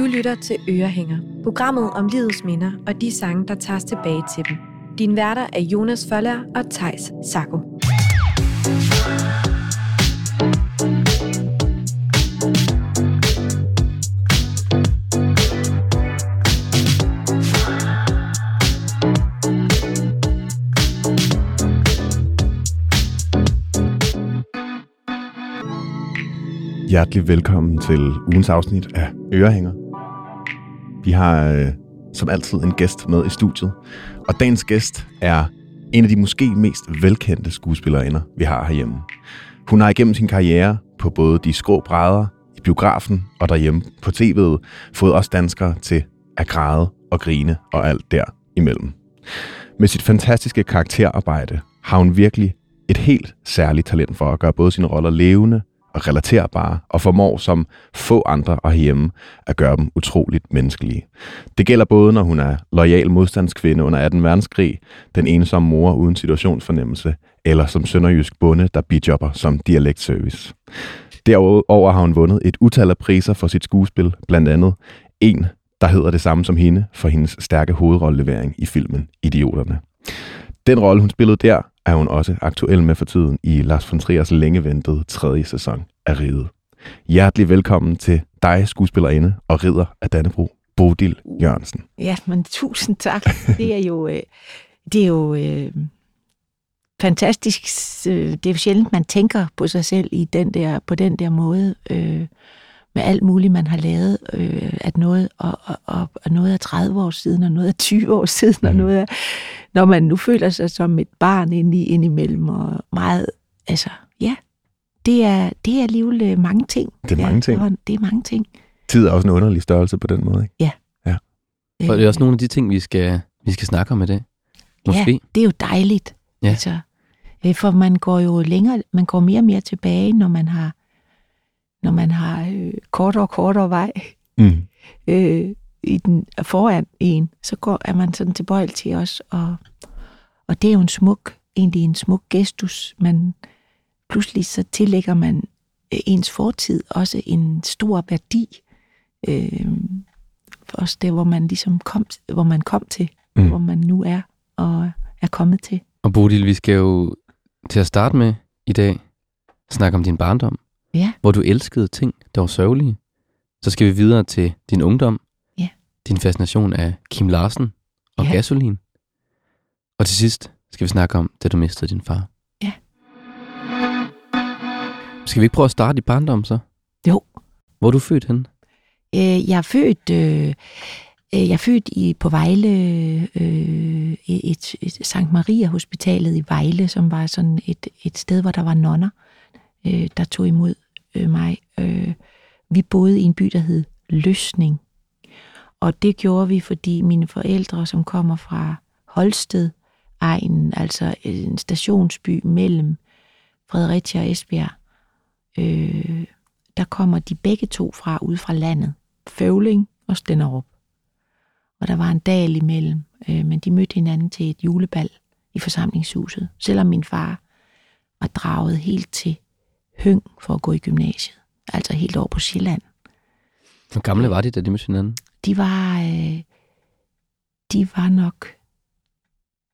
Du lytter til Ørehænger, programmet om livets minder og de sange, der tages tilbage til dem. Din værter er Jonas Føller og Tejs Sako. Hjertelig velkommen til ugens afsnit af Ørehænger. Vi har øh, som altid en gæst med i studiet, og dagens gæst er en af de måske mest velkendte skuespillerinder, vi har herhjemme. Hun har igennem sin karriere på både de skrå brædder, i biografen og derhjemme på tv'et fået os danskere til at græde og grine og alt der imellem. Med sit fantastiske karakterarbejde har hun virkelig et helt særligt talent for at gøre både sine roller levende og relaterbare, og formår som få andre herhjemme at gøre dem utroligt menneskelige. Det gælder både, når hun er lojal modstandskvinde under 18. verdenskrig, den ensomme mor uden situationsfornemmelse, eller som sønderjysk bonde, der bijobber som dialektservice. Derover har hun vundet et utal af priser for sit skuespil, blandt andet en, der hedder det samme som hende, for hendes stærke hovedrollelevering i filmen Idioterne. Den rolle, hun spillede der, er hun også aktuel med for tiden i Lars von Triers længe ventede tredje sæson af Riget. Hjertelig velkommen til dig, skuespillerinde og ridder af Dannebro, Bodil Jørgensen. Ja, men tusind tak. Det er jo, øh, det er jo øh, fantastisk. Øh, det er jo sjældent, man tænker på sig selv i den der, på den der måde. Øh, med alt muligt, man har lavet, øh, at noget, og, og, og, og noget er 30 år siden, og noget er 20 år siden, mm. og noget er, når man nu føler sig som et barn ind i, ind imellem, og meget, altså, ja, det er, det er alligevel øh, mange ting. Det er mange ja, ting. Det er mange ting. Tid er også en underlig størrelse på den måde, ikke? Ja. ja. Og det er også nogle af de ting, vi skal, vi skal snakke om i dag. Måske. Ja, det er jo dejligt. Ja. Altså, øh, for man går jo længere, man går mere og mere tilbage, når man har når man har øh, kortere og kortere vej mm. øh, i den, foran en, så går, er man sådan tilbøjelig til os. Og, og det er jo en smuk, egentlig en smuk gestus, men pludselig så tillægger man øh, ens fortid også en stor værdi. Øh, for os det, hvor man ligesom kom, hvor man kom til, mm. hvor man nu er og er kommet til. Og Bodil, vi skal jo til at starte med i dag snakke om din barndom ja. hvor du elskede ting, der var sørgelige. Så skal vi videre til din ungdom, ja. din fascination af Kim Larsen og ja. gasolin. Og til sidst skal vi snakke om, da du mistede din far. Ja. Skal vi ikke prøve at starte i barndom så? Jo. Hvor er du født henne? Øh, jeg er født... Øh, øh jeg er født i, på Vejle, øh, et, et Sankt Maria Hospitalet i Vejle, som var sådan et, et sted, hvor der var nonner øh, der tog imod øh, mig. Øh, vi boede i en by, der hed Løsning. Og det gjorde vi, fordi mine forældre, som kommer fra Holsted, egnen, altså øh, en stationsby mellem Fredericia og Esbjerg, øh, der kommer de begge to fra ude fra landet. Føvling og Stenderup. Og der var en dal imellem, øh, men de mødte hinanden til et julebal i forsamlingshuset, selvom min far var draget helt til Høng for at gå i gymnasiet. Altså helt over på Sjælland. Hvor gamle var de, da de mødte hinanden? De var, øh, de var nok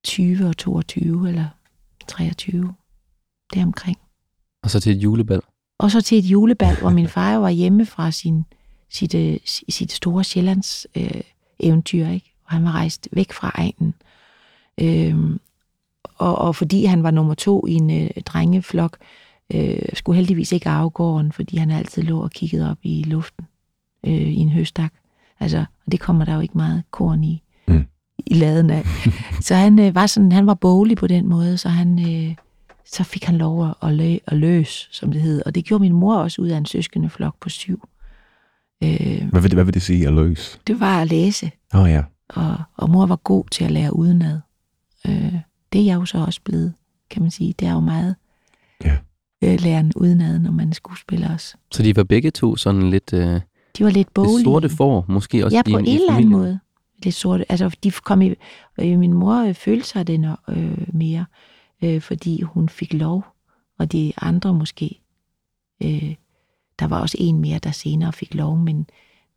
20 og 22 eller 23. Deromkring. Og så til et julebal? Og så til et julebal, hvor min far var hjemme fra sin, sit, øh, sit store Sjællands øh, eventyr, ikke? Og han var rejst væk fra egnen. Øhm, og, og fordi han var nummer to i en øh, drengeflok, øh, skulle heldigvis ikke arve gården, fordi han altid lå og kiggede op i luften øh, i en høstak. Altså, og det kommer der jo ikke meget korn i, mm. i laden af. så han øh, var sådan, han var bolig på den måde, så han, øh, så fik han lov at, lø, at løs, som det hed. Og det gjorde min mor også ud af en søskende flok på syv. Øh, hvad, vil det, hvad vil det sige at løs? Det var at læse. Oh, ja. Og, og mor var god til at lære udenad. Øh, det er jeg jo så også blevet, kan man sige. Det er jo meget ja øh, læren udenad, når man er skuespiller også. Så de var begge to sådan lidt... Øh, de var lidt bolige. Det sorte for, måske også Ja, på en eller anden måde. Lidt sorte. Altså, de kom i... Øh, min mor øh, følte sig det øh, mere, øh, fordi hun fik lov, og de andre måske... Øh, der var også en mere, der senere fik lov, men,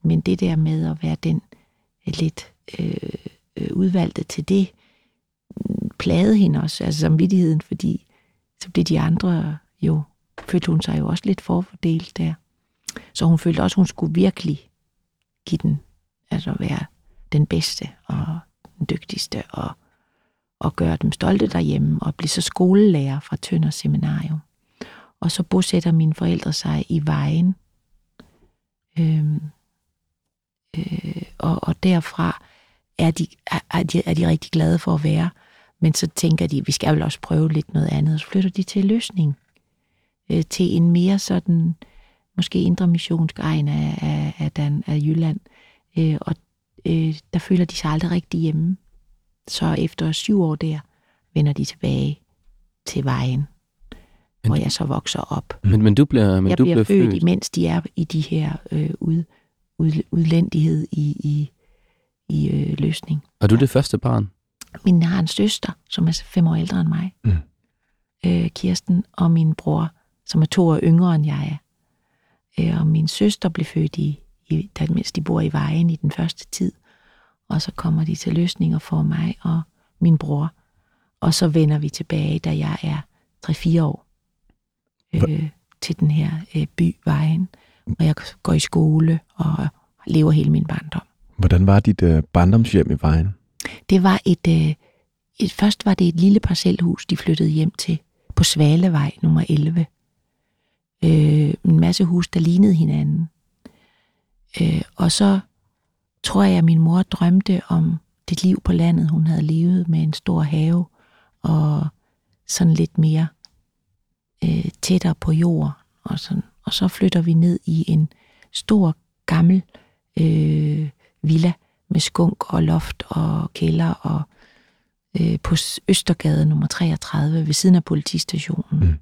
men det der med at være den øh, lidt øh, øh, udvalgte til det, plagede hende også, altså samvittigheden, fordi så blev de andre jo, følte hun sig jo også lidt forfordelt der. Så hun følte også, at hun skulle virkelig give den, altså være den bedste og den dygtigste, og, og gøre dem stolte derhjemme, og blive så skolelærer fra Tønder Seminarium. Og så bosætter mine forældre sig i vejen. Øhm, øh, og, og derfra er de, er, er, de, er de rigtig glade for at være. Men så tænker de, vi skal vel også prøve lidt noget andet. Så flytter de til løsning. Øh, til en mere sådan, måske indre missionsk egen af, af, af, Dan, af Jylland. Øh, og øh, der føler de sig aldrig rigtig hjemme. Så efter syv år der, vender de tilbage til vejen, men, hvor jeg så vokser op. Men, men du bliver, men jeg du bliver bliver født, født. imens de er i de her øh, ud, ud, udlændighed i, i, i øh, løsning. Og du er det første barn. Min har en søster, som er fem år ældre end mig, Mm. øh, Kirsten, og min bror, som er to år yngre end jeg er. Øh, og min søster blev født i, i da, mens de bor i vejen i den første tid. Og så kommer de til løsning og får mig og min bror. Og så vender vi tilbage, da jeg er 3-4 år, øh, til den her øh, by Vejen, hvor jeg går i skole og lever hele min barndom. Hvordan var dit øh, barndomshjem i vejen? Det var et, øh, et, først var det et lille parcelhus, de flyttede hjem til på Svalevej nummer 11. Øh, en masse hus, der lignede hinanden. Øh, og så tror jeg, at min mor drømte om det liv på landet, hun havde levet med en stor have og sådan lidt mere øh, tættere på jord. Og, sådan. og så flytter vi ned i en stor, gammel øh, villa med skunk og loft og kælder og øh, på Østergade nummer 33 ved siden af politistationen. Mm.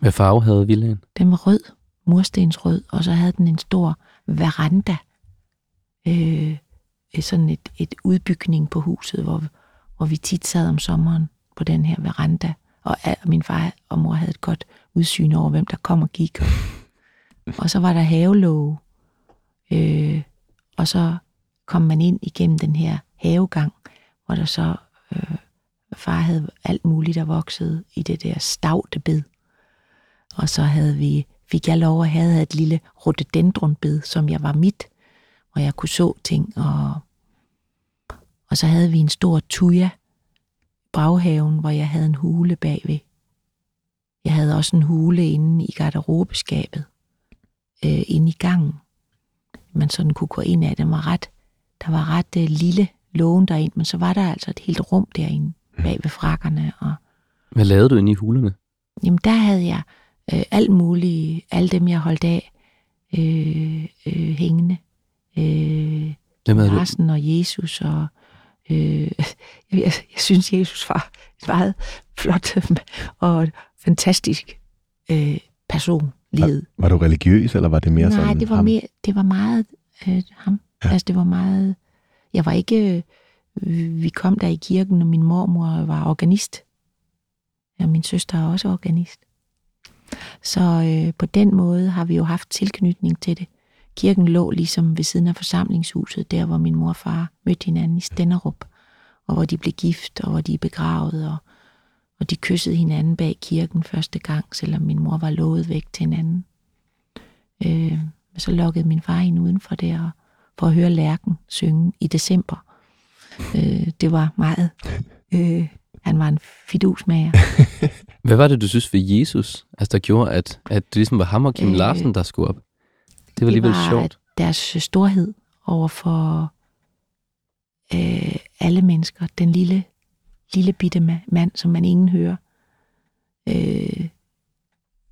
Hvad farve havde villaen? Den var rød, murstensrød, og så havde den en stor veranda. Øh, sådan et, et udbygning på huset, hvor, hvor vi tit sad om sommeren på den her veranda. Og al- min far og mor havde et godt udsyn over, hvem der kom og gik. og så var der havelåge. Øh, og så kom man ind igennem den her havegang, hvor der så øh, far havde alt muligt, der voksede i det der stavtebed. Og så havde vi, fik jeg lov at have et lille rhododendronbed, som jeg var mit, hvor jeg kunne så ting. Og, og så havde vi en stor tuja baghaven, hvor jeg havde en hule bagved. Jeg havde også en hule inde i garderobeskabet, øh, inde i gangen. Man sådan kunne gå ind af. Den var ret, der var ret øh, lille lågen derind, men så var der altså et helt rum derinde, bag ved frakkerne. Og, Hvad lavede du inde i hulerne? Jamen, der havde jeg øh, alt muligt, alle dem, jeg holdt af, øh, øh, hængende. Øh, Hvem havde du? Larsen og Jesus, og øh, jeg, jeg, jeg synes, Jesus var en meget flot og fantastisk øh, person, livet. Var du religiøs, eller var det mere Nej, sådan det var, ham? mere, det var meget øh, ham. Ja. Altså, det var meget... Jeg var ikke... Øh, vi kom der i kirken, og min mormor var organist. Ja, min søster er også organist. Så øh, på den måde har vi jo haft tilknytning til det. Kirken lå ligesom ved siden af forsamlingshuset, der hvor min mor og far mødte hinanden i Stenderup, og hvor de blev gift, og hvor de er begravet, og, og de kyssede hinanden bag kirken første gang, selvom min mor var lovet væk til hinanden. Øh, så lukkede min far ind udenfor der, og- for at høre lærken synge i december. Øh, det var meget... Øh, han var en fidusmager. Hvad var det, du synes ved Jesus, altså der gjorde, at, at det ligesom var ham og Kim Øh, Larsen, der skulle op? Det var alligevel det var sjovt. deres storhed over for øh, alle mennesker. Den lille, lille bitte ma- mand, som man ingen hører. Øh,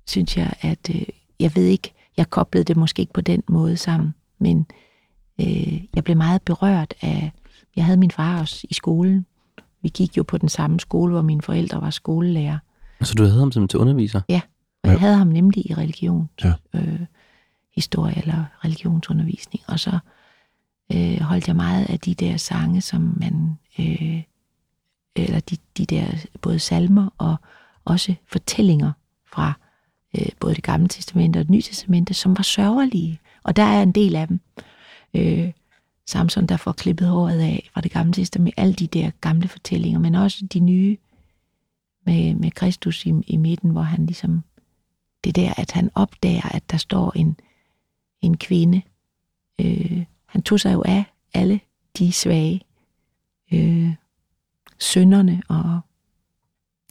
synes jeg, at øh, jeg ved ikke, jeg koblede det måske ikke på den måde sammen, men øh, jeg blev meget berørt af, jeg havde min far også i skolen. Vi gik jo på den samme skole, hvor mine forældre var skolelærer. Så du havde ham simpelthen til underviser? Og Ja. jeg havde ham nemlig i religion, Ja. øh, historie eller religionsundervisning. Og så øh, holdt jeg meget af de der sange, som man, øh, eller de, de der både salmer og også fortællinger fra øh, både det gamle testamente og det nye testamente, som var sørgelige. Og der er en del af dem. øh, Samson, der får klippet håret af fra det gamle testament, alle de der gamle fortællinger, men også de nye med, med Kristus i, i midten, hvor han ligesom, det der, at han opdager, at der står en, en kvinde. Øh, han tog sig jo af alle de svage øh, sønderne, og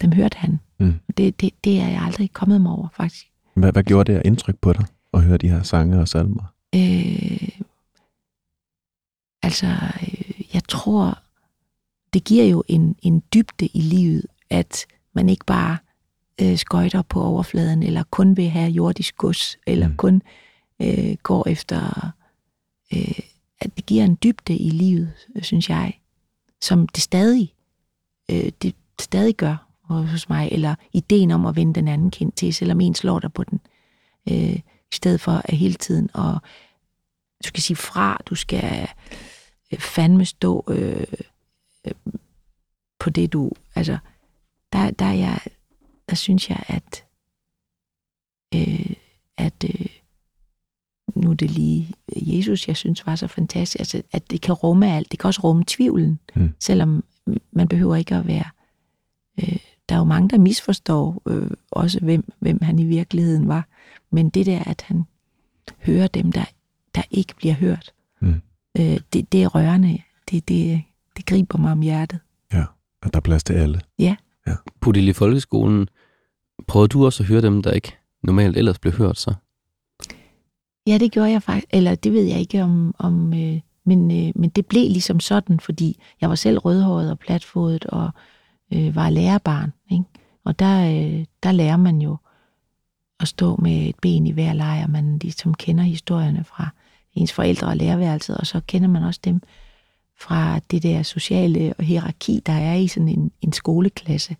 dem hørte han. Mm. Det, det, det er jeg aldrig kommet mig over, faktisk. Hvad, hvad gjorde det af indtryk på dig at høre de her sange og salmer? Øh, altså, øh, jeg tror, det giver jo en, en dybde i livet, at man ikke bare øh, skøjter på overfladen, eller kun vil have jordisk gods, eller Mm. kun øh, går efter... Øh, at det giver en dybde i livet, synes jeg, som det stadig, øh, det stadig gør hos mig, eller ideen om at vende den anden kind til, selvom en slår dig på den, øh, i stedet for at hele tiden at du skal sige fra, du skal øh, fandme stå øh, øh, på det, du... Altså, der, der, er jeg, der synes jeg, at, øh, at øh, nu er det lige Jesus, jeg synes var så fantastisk, altså, at det kan rumme alt. Det kan også rumme tvivlen, Mm. selvom man behøver ikke at være... Øh, der er jo mange, der misforstår øh, også, hvem, hvem han i virkeligheden var. Men det der, at han hører dem, der, der ikke bliver hørt, Mm. øh, det, det er rørende. Det, det, det griber mig om hjertet. Ja, at der er plads til alle. Bodil i folkeskolen, prøvede du også at høre dem, der ikke normalt ellers blev hørt så? Ja, det gjorde jeg faktisk. Eller det ved jeg ikke om... om øh, men, øh, men det blev ligesom sådan, fordi jeg var selv rødhåret og platfodet og øh, var lærerbarn. Ikke? Og der, øh, der lærer man jo at stå med et ben i hver lejr. Man ligesom kender historierne fra ens forældre og lærerværelset, og så kender man også dem fra det der sociale hierarki, der er i sådan en, en skoleklasse.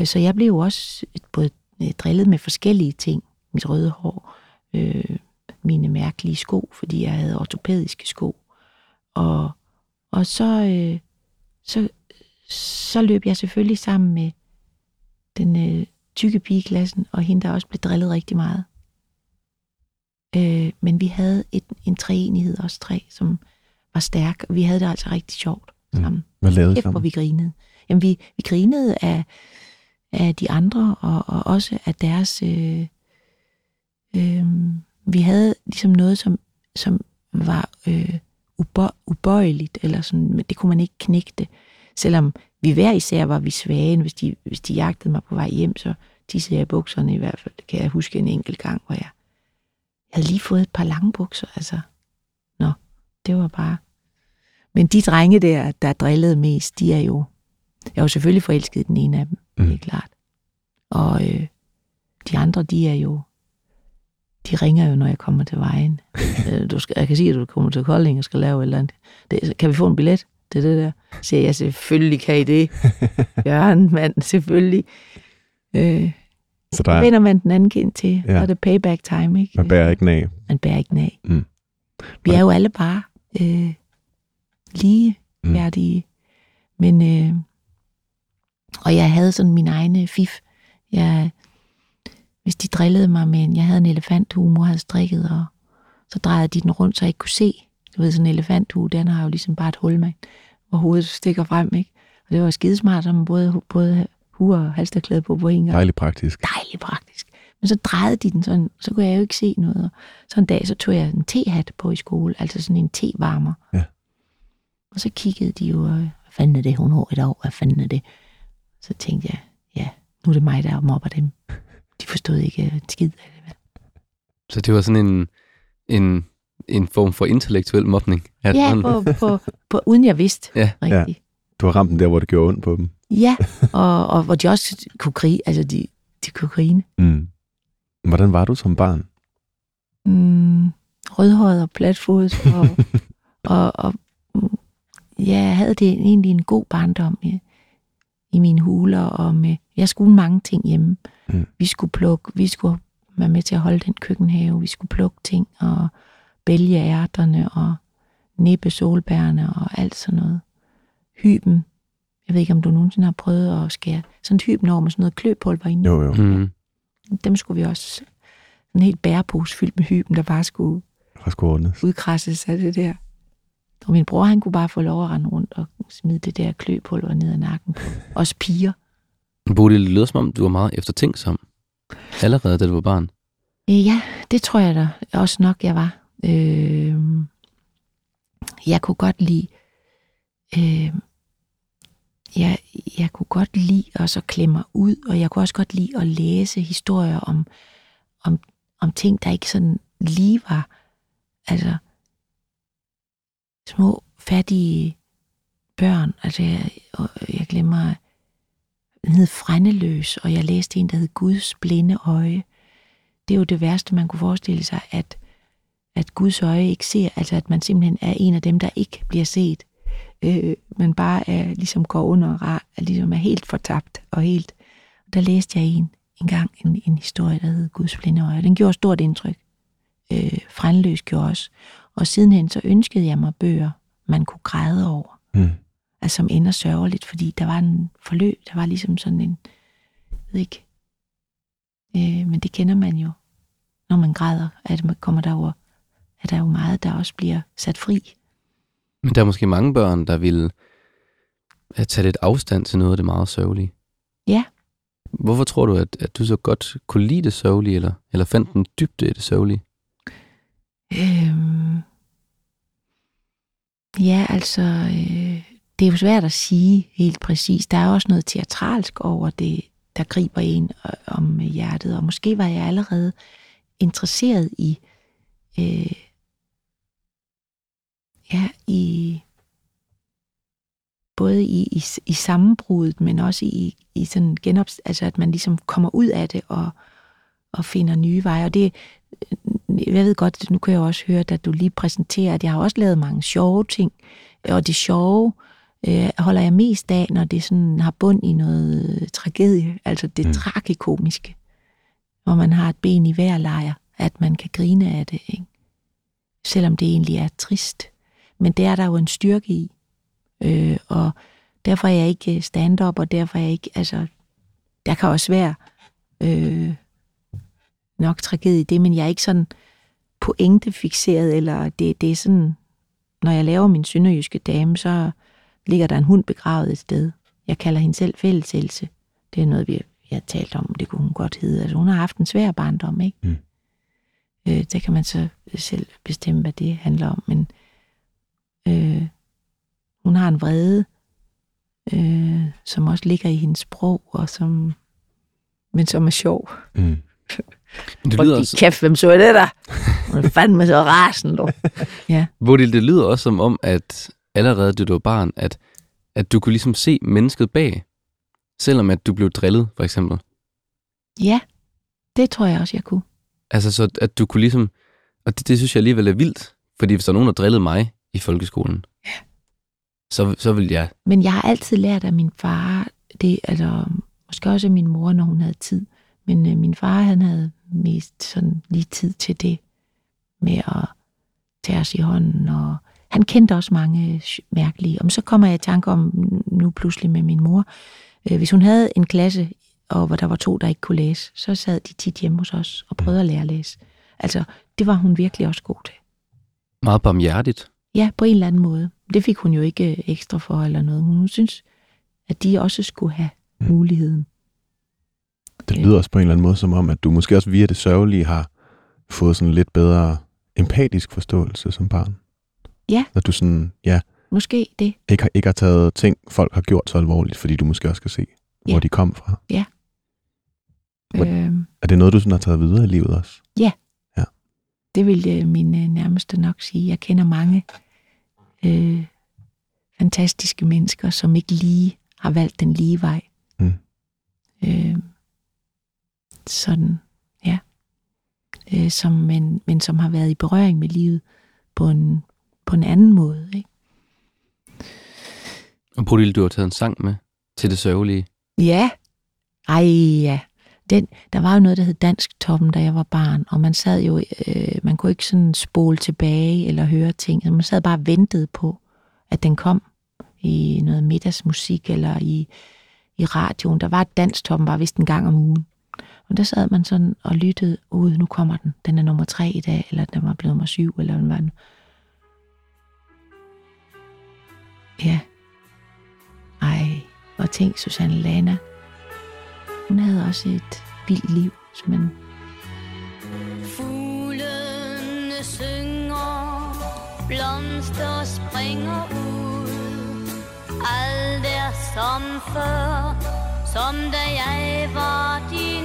Øh, så jeg blev jo også både øh, drillet med forskellige ting. Mit røde hår, øh, mine mærkelige sko, fordi jeg havde ortopædiske sko. Og, og så, øh, så, så løb jeg selvfølgelig sammen med den øh, tykke pige i klassen, og hende, der også blev drillet rigtig meget. Øh, men vi havde et, en treenighed, os tre, som var stærk, og vi havde det altså rigtig sjovt Mm. sammen. Hvad lavede Kæft, hvor vi grinede. Jamen, vi, vi grinede af, af de andre, og, og også af deres... Øh, øh, vi havde ligesom noget, som, som var øh, ubø, ubøjeligt, eller sådan, men det kunne man ikke knægte. Selvom vi hver især var vi svage, hvis de, hvis de jagtede mig på vej hjem, så tissede jeg i bukserne i hvert fald. Det kan jeg huske en enkelt gang, hvor jeg, jeg havde lige fået et par lange bukser. Altså, nå, det var bare... Men de drenge der, der drillede mest, de er jo... Jeg er jo selvfølgelig forelsket i den ene af dem, Mm. det er klart. Og øh, de andre, de er jo... De ringer jo, når jeg kommer til vejen. Øh, du skal, jeg kan sige, at du kommer til Kolding og skal lave et eller andet. Det, kan vi få en billet? Det er det der. Så siger jeg, selvfølgelig kan I det. Jørgen, mand, selvfølgelig. Øh, Så der er, vender man den anden kind til, Ja. og det er payback time, ikke? man bærer ikke nag. man bærer ikke nag. Mm. Vi er jo alle bare øh, lige Mm. Men, øh, og jeg havde sådan min egne fif. Jeg, hvis de drillede mig med en, jeg havde en elefanthue, mor havde strikket, og så drejede de den rundt, så jeg ikke kunne se. Du ved, sådan en elefanthue, den har jo ligesom bare et hul med, hvor hovedet stikker frem, ikke? Og det var skidesmart, man både, både hue og halsterklæde på på en gang Dejligt praktisk. dejligt praktisk. Men så drejede de den sådan, så kunne jeg jo ikke se noget. Og så en dag, så tog jeg en tehat på i skole, altså sådan en tevarmer. Ja. Og så kiggede de jo, øh, hvad fanden er det, hun har et år, hvad fanden er det? Så tænkte jeg, ja, nu er det mig, der mobber dem. De forstod ikke øh, en skid af det. Så det var sådan en, en, en form for intellektuel mobning. At Ja, på, på, på, uden jeg vidste Ja. rigtigt. Du har ramt den der, hvor det gjorde ondt på dem. Ja, og, og hvor de også kunne grine, altså de, de kunne grine. Mm. Hvordan var du som barn? mm, rødhåret og platfodet, og, og, og ja, jeg havde det egentlig en god barndom i, i mine huler, og med, jeg skulle mange ting hjemme. Mm. Vi skulle plukke, vi skulle være med til at holde den køkkenhave, vi skulle plukke ting, og bælge ærterne, og nippe solbærne, og alt sådan noget. Hyben. Jeg ved ikke, om du nogensinde har prøvet at skære sådan et hyben over med sådan noget kløpulver inde. i. Jo, jo. Mm. Dem skulle vi også... En helt bærepose fyldt med hyben, der bare skulle fra Skånes. udkrasses af det der. Og min bror, han kunne bare få lov at rende rundt og smide det der kløpulver ned ad nakken. Også piger. Bodil, det lyder som om, du var meget eftertænksom. Allerede, da du var barn. Øh, Ja, det tror jeg da også nok, jeg var. Øh, jeg kunne godt lide... Øh, jeg, jeg kunne godt lide at klemme mig ud, og jeg kunne også godt lide at læse historier om, om, om ting, der ikke sådan lige var. Altså, små, fattige børn. Altså, jeg, og jeg glemmer, den hed Frændeløs, og jeg læste en, der hed Guds blinde øje. Det er jo det værste, man kunne forestille sig, at, at Guds øje ikke ser, altså at man simpelthen er en af dem, der ikke bliver set, øh, man bare er, ligesom går under og rar, er, ligesom er helt fortabt og helt. Der læste jeg en, en gang en, en historie, der hed Guds blinde øje. Den gjorde stort indtryk. Øh, Frændeløs gjorde også. Og sidenhen så ønskede jeg mig bøger, man kunne græde over Mm. altså som ender sørgeligt, fordi der var en forløb, der var ligesom sådan en, jeg ved ikke, øh, men det kender man jo, når man græder, at man kommer der over, at der er jo meget, der også bliver sat fri. Men der er måske mange børn, der vil at tage lidt afstand til noget af det meget sørgelige. Ja. Hvorfor tror du, at, at du så godt kunne lide det sørgelige, eller, eller fandt den dybde i det sørgelige? Øhm, ja, altså, øh, det er jo svært at sige helt præcis. Der er også noget teatralsk over det, der griber en øh, om hjertet, og måske var jeg allerede interesseret i, øh, ja, i både i, i, i sammenbruddet, men også i, i sådan genop, altså at man ligesom kommer ud af det og, og finder nye veje. Og det, jeg ved godt, nu kan jeg også høre, at du lige præsenterer, at jeg har også lavet mange sjove ting, og det sjove øh, holder jeg mest af, når det sådan har bund i noget tragedie, altså det Mm. tragikomiske, hvor man har et ben i hver lejr, at man kan grine af det, ikke? selvom det egentlig er trist. Men det er der jo en styrke i, øh, og derfor er jeg ikke stand-up, og derfor er jeg ikke, altså, der kan også være øh, nok tragedie i det, men jeg er ikke sådan pointefixeret, eller det, det er sådan, når jeg laver min sønderjyske dame, så ligger der en hund begravet et sted. Jeg kalder hende selv fælleselse. Det er noget, vi har talt om, det kunne hun godt hedde. Altså, hun har haft en svær barndom, ikke? Mm. Øh, det kan man så selv bestemme, hvad det handler om, men øh, hun har en vrede, øh, som også ligger i hendes sprog, og som, men som er sjov. Mm. Men det Hold lyder, din også, kæft, hvem så det der? Hun fandme så rasen, du. Bodil, det lyder også som om, at allerede da du var barn, at, at du kunne ligesom se mennesket bag, selvom at du blev drillet, for eksempel. Ja, det tror jeg også, jeg kunne. Altså, så at du kunne ligesom... Og det, det synes jeg alligevel er vildt, fordi hvis der er nogen, der drillede mig i folkeskolen, så, så vil jeg... Men jeg har altid lært af min far, det, altså, måske også af min mor, når hun havde tid, men øh, min far, han havde mest sådan lige tid til det, med at tage os i hånden, og han kendte også mange sj- mærkelige. Og så kommer jeg i tanke om nu pludselig med min mor, øh, hvis hun havde en klasse, og hvor der var to, der ikke kunne læse, så sad de tit hjemme hos os og prøvede at lære at læse. Altså, det var hun virkelig også god til. Meget barmhjertigt. Ja, på en eller anden måde. Det fik hun jo ikke øh, ekstra for eller noget. Hun synes, at de også skulle have Mm. muligheden. Det Ja. lyder også på en eller anden måde som om, at du måske også via det sørgelige har fået sådan lidt bedre empatisk forståelse som barn. Ja. At du sådan, ja, Måske det. ikke har, ikke har taget ting, folk har gjort så alvorligt, fordi du måske også kan se, hvor Ja. de kom fra. Hvor- Øhm, Er det noget, du sådan har taget videre i livet også? det vil øh, min øh, nærmeste nok sige. Jeg kender mange øh, fantastiske mennesker, som ikke lige har valgt den lige vej. Mm. Øh, sådan, ja. Øh, som, men, men som har været i berøring med livet på en, på en anden måde. Ikke? Og Bodil, du har taget en sang med til det sørgelige. Ja. Ej, ja. Den, der var jo noget, der hed Dansk Toppen, da jeg var barn, og man sad jo, øh, man kunne ikke sådan spole tilbage eller høre ting. Man sad bare og ventede på, at den kom i noget middagsmusik eller i, i radioen. Der var et Dansk Toppen bare vist en gang om ugen. Og der sad man sådan og lyttede, ud, nu kommer den, den er nummer tre i dag, eller den var blevet nummer syv, eller den var den. Ja. Ej, og tænk Susanne Lana. Hun havde også et vildt liv, som man Fuglene synger, blomster springer ud. Alt er som før, som da jeg var din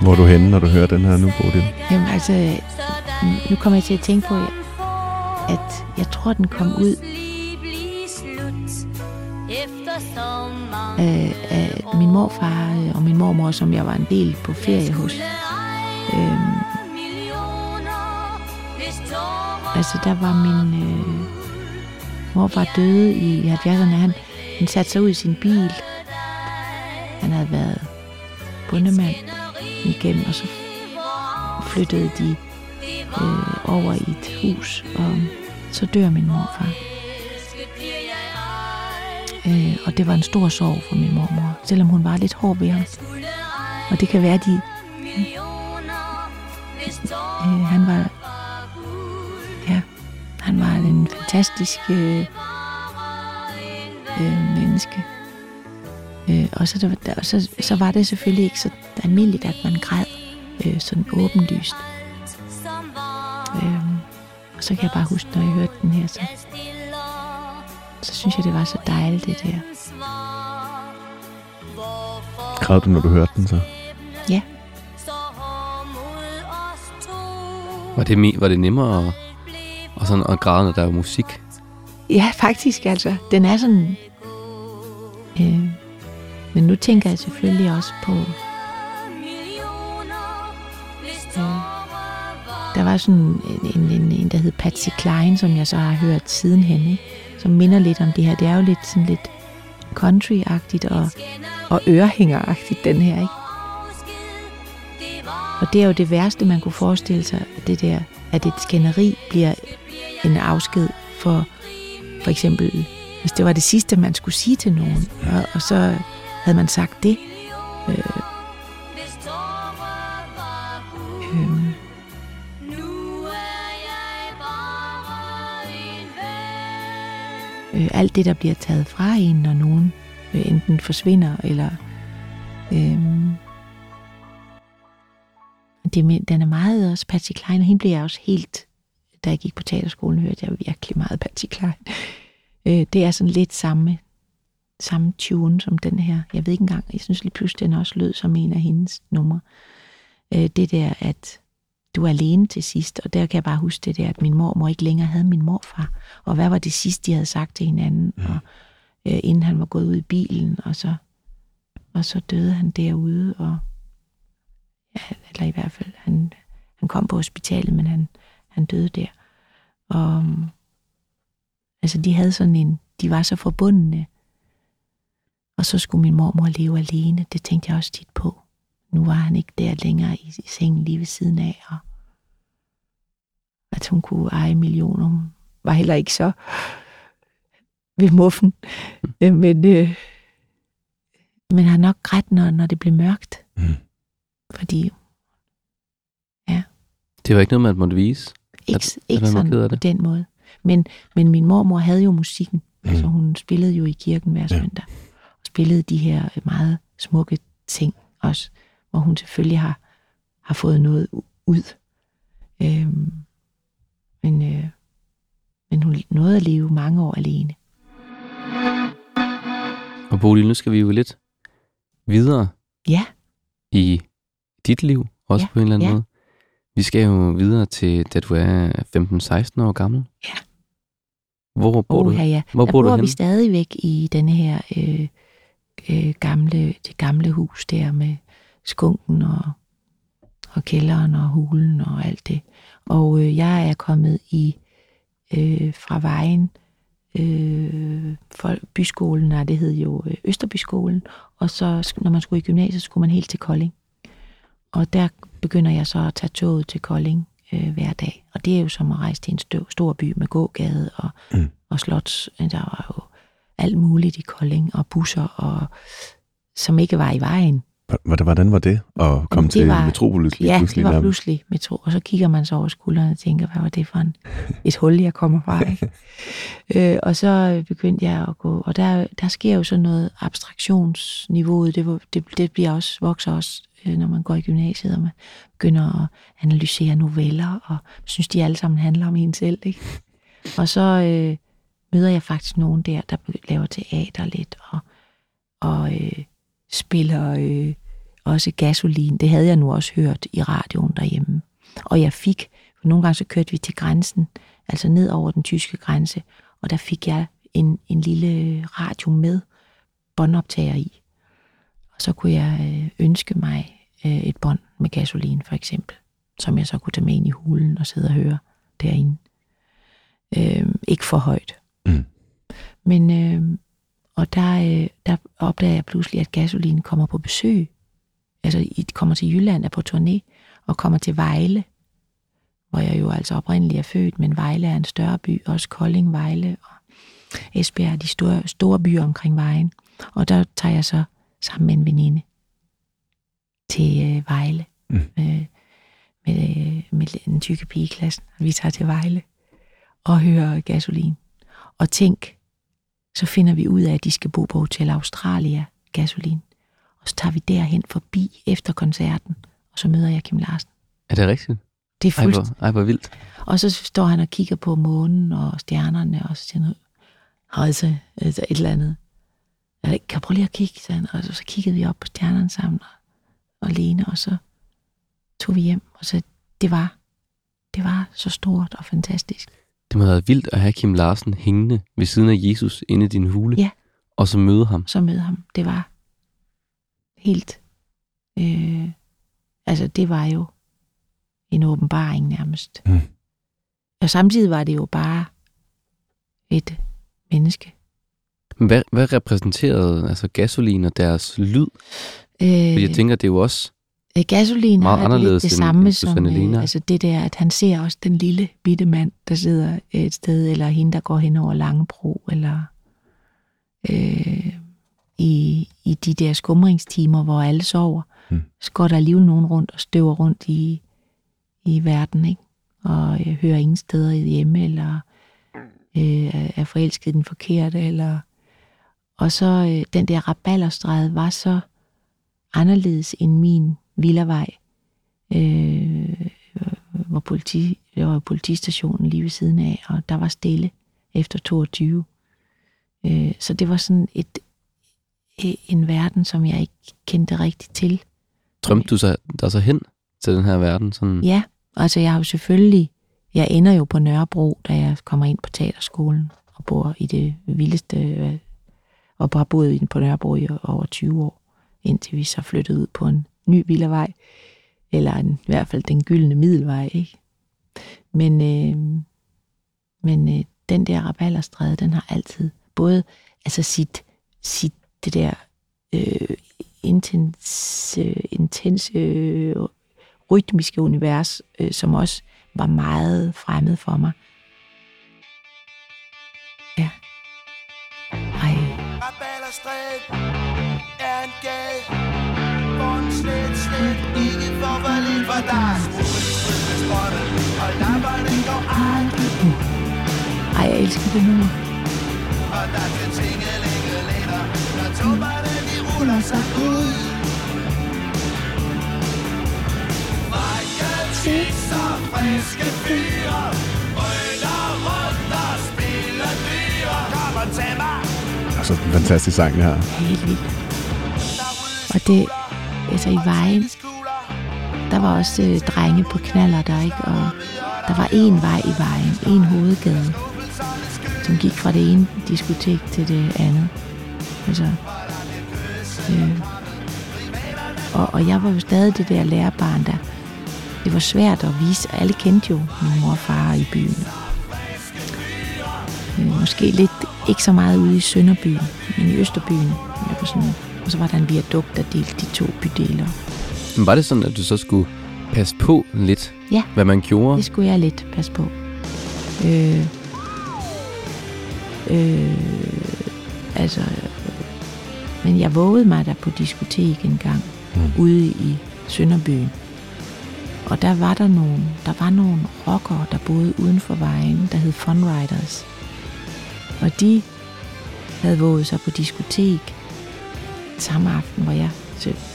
Hvor, er du henne, når du hører den her nu, Bodil? Jamen altså, nu kommer jeg til at tænke på, at jeg tror, den kom ud af, af min morfar øh, og min mormor, som jeg var en del på ferie hos. Øhm, altså, der var min øh, morfar døde i 70'erne. Han, han satte sig ud i sin bil. Han havde været bundemand igennem, og så flyttede de øh, over i et hus, og så dør min morfar. Øh, og det var en stor sorg for min mormor, selvom hun var lidt hård ved ham. Og det kan være, de... Øh, han var... Ja, han var en fantastisk øh, øh, menneske. Øh, og så, der, der, så, så var det selvfølgelig ikke så almindeligt, at man græd øh, sådan åbenlyst. Øh, og så kan jeg bare huske, når jeg hørte den her, så, så synes jeg, det var så dejligt, det der. Græd du, når du hørte den så? Ja, Var det, var det nemmere at, og sådan at græde, når der er musik? ja faktisk altså. Den er sådan... Øh, men nu tænker jeg selvfølgelig også på... Øh, der var sådan en, en, en, en, der hed Patsy Klein, som jeg så har hørt sidenhen, ikke? som minder lidt om det her. Det er jo lidt sådan lidt country-agtigt og, og ørehænger-agtigt, den her, ikke? Og det er jo det værste, man kunne forestille sig, det der, at et skænderi bliver en afsked for, for eksempel, hvis det var det sidste, man skulle sige til nogen, og, og så havde man sagt det. Øh, øh, øh, alt det, der bliver taget fra en, når nogen øh, enten forsvinder, eller... Øh, det, er den er meget også Patsy Klein, og hende blev jeg også helt... Da jeg gik på teaterskolen, hørte jeg virkelig meget Patsy Klein. Øh, det er sådan lidt samme, samme tune som den her. Jeg ved ikke engang, jeg synes lige pludselig, den også lød som en af hendes numre. Øh, det der, at du er alene til sidst, og der kan jeg bare huske det der, at min mormor ikke længere havde min morfar. Og hvad var det sidste, de havde sagt til hinanden, mm. og øh, inden han var gået ud i bilen, og så, og så døde han derude, og ja, eller i hvert fald, han, han kom på hospitalet, men han, han døde der. Og altså, de havde sådan en, de var så forbundne, og så skulle min mormor leve alene, det tænkte jeg også tit på. Nu var han ikke der længere i, i sengen lige ved siden af, og at hun kunne eje millioner, hun var heller ikke så ved muffen. Øh, Men, øh, men har nok ret, når, når det blev mørkt. Mm. Fordi Det var ikke noget, man måtte vise. ikke, er ikke du sådan på den måde. Men, men min mormor havde jo musikken, mm. så hun spillede jo i kirken hver Ja. Og spillede de her meget smukke ting også, hvor hun selvfølgelig har, har fået noget ud. Øhm, men, øh, men hun nåede at leve mange år alene. Og Bodil, nu skal vi jo lidt videre Ja, i dit liv, også Ja, på en eller anden ja. måde. Vi skal jo videre til, da du er 15-16 år gammel. Ja. Hvor bor du? Oha, ja. Hvor der bor bor du vi henne? stadigvæk i denne her øh, øh, gamle, det gamle hus der med skunken og, og kælderen og hulen og alt det. Og øh, jeg er kommet i øh, fra vejen øh, for byskolen, nej, det hed jo øh, Østerbyskolen, og så når man skulle i gymnasiet, skulle man helt til Kolding. Og der begynder jeg så at tage toget til Kolding øh, hver dag. Og det er jo som at rejse til en støv, stor by med gågade og, mm. og slots. Der var alt muligt i Kolding, og busser, og, som ikke var i vejen. Hvordan- var det at komme det til var- Metropolis lige Ja, pludselig? det var pludselig metro. Og så kigger man så over skulderen og tænker, hvad var det for en, et hul, jeg kommer fra? Ikke? øh, og så begyndte jeg at gå, og der, der sker jo sådan noget abstraktionsniveauet, det, det, det bliver også, vokser også, øh, når man går i gymnasiet, og man begynder at analysere noveller, og synes, de alle sammen handler om en selv. Ikke? Og så øh, møder jeg faktisk nogen der, der laver teater lidt, og, og øh, spiller øh, også gasolin. Det havde jeg nu også hørt i radioen derhjemme. Og jeg fik, for nogle gange så kørte vi til grænsen, altså ned over den tyske grænse, og der fik jeg en, en lille radio med båndoptager i. Og så kunne jeg øh, ønske mig øh, et bånd med gasolin, for eksempel, som jeg så kunne tage med ind i hulen og sidde og høre derinde. Øh, ikke for højt. Mm. Men, øh, og der, øh, der opdager jeg pludselig, at gasolin kommer på besøg. Altså, I kommer til Jylland, er på turné, og kommer til Vejle, hvor jeg jo altså oprindeligt er født, men Vejle er en større by, også Kolding, Vejle og Esbjerg er de store, store byer omkring vejen. Og der tager jeg så sammen med en veninde til øh, Vejle Mm. med, med, øh, med den tykke pige i klassen. Vi tager til Vejle og hører gasolin. Og tænk, så finder vi ud af, at de skal bo på Hotel Australia, gasolin. Og så tager vi derhen forbi efter koncerten, og så møder jeg Kim Larsen. Er det rigtigt? Det er Ej, fuldstændig... hvor, ej, hvor vildt. Og så står han og kigger på månen og stjernerne, og så siger han, altså, altså et eller andet. Jeg kan prøve lige at kigge, sagde han. Og så, så kiggede vi op på stjernerne sammen, og, og Lene, og så tog vi hjem, og så det var, det var så stort og fantastisk. Det må have været vildt at have Kim Larsen hængende ved siden af Jesus inde i din hule, Ja. og så møde ham. Så møde ham. Det var helt, øh, altså det var jo en åbenbaring nærmest. Mm. Og samtidig var det jo bare et menneske. Men hvad, hvad repræsenterede altså gasolin og deres lyd? Øh, Fordi jeg tænker, det er jo også... Øh, Gasolin Meget har det anderledes det end- samme end som øh, altså det der, at han ser også den lille bitte mand, der sidder et sted, eller hende, der går hen over Langebro, eller øh, i, i de der skumringstimer, hvor alle sover, Mm. så går der alligevel nogen rundt og støver rundt i, i verden, ikke? Og jeg hører ingen steder hjemme, eller øh, er forelsket i den forkerte, eller... Og så øh, den der rabalderstræde var så anderledes end min villavej, øh, hvor politi, der var politistationen lige ved siden af, og der var stille efter 22. Øh, så det var sådan et, e- en verden, som jeg ikke kendte rigtigt til. Drømte du sig, der så hen til den her verden? Sådan, Ja, altså jeg har jo selvfølgelig, jeg ender jo på Nørrebro, da jeg kommer ind på teaterskolen og bor i det vildeste, øh, og har boet på Nørrebro i over 20 år, indtil vi så flyttede ud på en ny villavej, eller en, i hvert fald den gyldne middelvej, ikke? Men, øh, men øh, den der rabalderstræde, den har altid både altså sit, sit det der øh, intense, øh, intense øh, rytmiske univers, øh, som også var meget fremmed for mig. Ja. Ej, Rabalderstræde For der er spottet Og lapperne går aldrig ej, jeg elsker det nummer. Og der skal tinge ligge lettere Når tummerne de ruller sig ud Frække tisser, friske fyre Ryller rundt og spiller dyre Kom og tag mig Altså, en fantastisk sang, det her. Helt vildt. Og det, altså i vejen, der var også øh, drenge på knaller der, ikke? Og der var én vej i vejen, en hovedgade, som gik fra det ene diskotek til det andet. Altså, Øh, og, og jeg var jo stadig det der lærerbarn, der det var svært at vise. Alle kendte jo min mor og far i byen. Øh, måske lidt, ikke så meget ude i Sønderbyen, men i Østerbyen. Jeg var sådan, og så var der en viadukt, der delte de to bydele. Men var det sådan, at du så skulle passe på lidt, Ja. hvad man gjorde? Det skulle jeg lidt passe på. Øh, øh, altså, men jeg vågede mig der på diskotek en gang, Mm. ude i Sønderbyen. Og der var der nogle, der var nogle rockere, der boede uden for vejen, der hed Funriders. Og de havde våget sig på diskotek samme aften, hvor jeg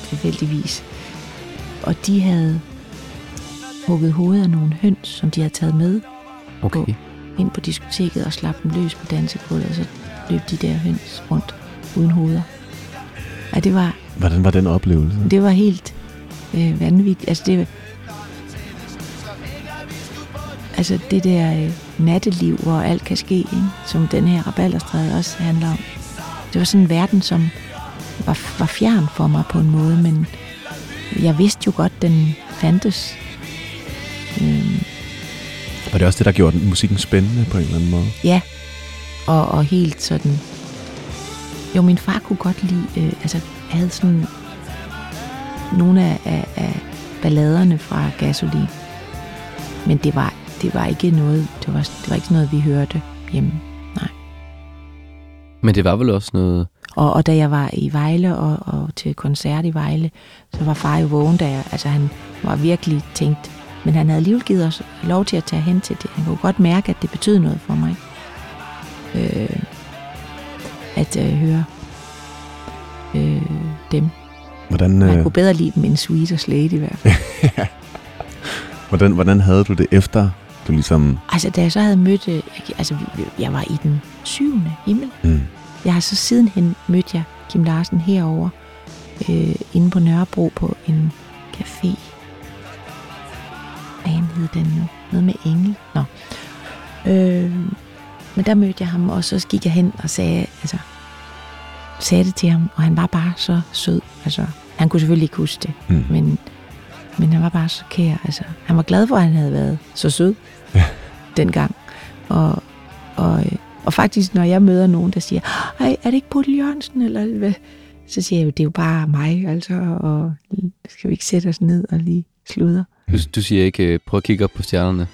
tilfældigvis. Og de havde hugget hovedet af nogle høns, som de havde taget med Okay. ind på diskoteket og slap dem løs på dansegulvet, og så løb de der høns rundt uden hoveder. Ja, det var, Hvordan var den oplevelse? det var helt øh, vanvittigt. Altså det, altså det der øh, natteliv, hvor alt kan ske, ikke? som den her Rabalderstræde også handler om. Det var sådan en verden, som var, var fjern for mig på en måde, men jeg vidste jo godt, den fandtes. Øhm, Var det også det, der gjorde den- musikken spændende på en eller anden måde? Ja, og, og helt sådan... Jo, min far kunne godt lide... Øh, altså, havde sådan nogle af, af, af balladerne fra Gasolin. Men det var, det var ikke noget... Det var, det var ikke noget, vi hørte hjemme. Nej. Men det var vel også noget... Og, og da jeg var i Vejle og, og til koncert i Vejle, så var far jo vågen, da jeg, altså han var virkelig tænkt, men han havde alligevel givet os lov til at tage hen til det. Han kunne godt mærke, at det betød noget for mig. Øh, at øh, høre øh, dem. Hvordan, Man øh, kunne bedre lide dem end Sweet og Slade i hvert fald. hvordan, hvordan havde du det efter, du ligesom... Altså, da jeg så havde mødt, øh, altså, jeg var i den syvende himmel. Mm. Jeg har så sidenhen mødt jeg Kim Larsen herover øh, inde på Nørrebro på en café. Hvad hed den nu? Noget med engel? Nå. Øh, men der mødte jeg ham, og så gik jeg hen og sagde, altså, sagde det til ham, og han var bare så sød. Altså, han kunne selvfølgelig ikke huske det, Mm. men, men han var bare så kær. Altså, han var glad for, at han havde været så sød dengang. Og, og, øh, og faktisk, når jeg møder nogen, der siger, Ej, er det ikke Bodil Jørgensen? Eller hvad? Så siger jeg jo, det er jo bare mig, altså, og skal vi ikke sætte os ned og lige sludre? Du, du siger ikke, øh, prøv at kigge op på stjernerne.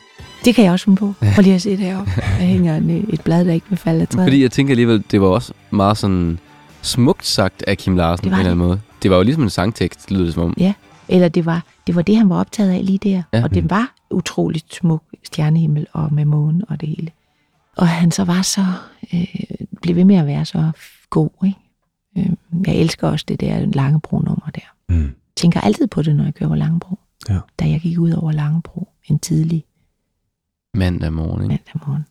Det kan jeg også finde på. Prøv lige at se deroppe. Der hænger en, øh, et blad, der ikke vil falde af træet. Fordi jeg tænker alligevel, det var også meget sådan smukt sagt af Kim Larsen på en eller anden måde. Det var jo ligesom en sangtekst, lyder det som om. Ja, eller det var, det var det, han var optaget af lige der. Ja. Og det var utroligt smuk stjernehimmel og med månen og det hele. Og han så var så, øh, blev ved med at være så god, ikke? Øh, jeg elsker også det der Langebro-nummer der. Mm. tænker altid på det, når jeg kører over Langebro. Ja. Da jeg gik ud over Langebro en tidlig Mandag morgen, ikke? mandag morgen.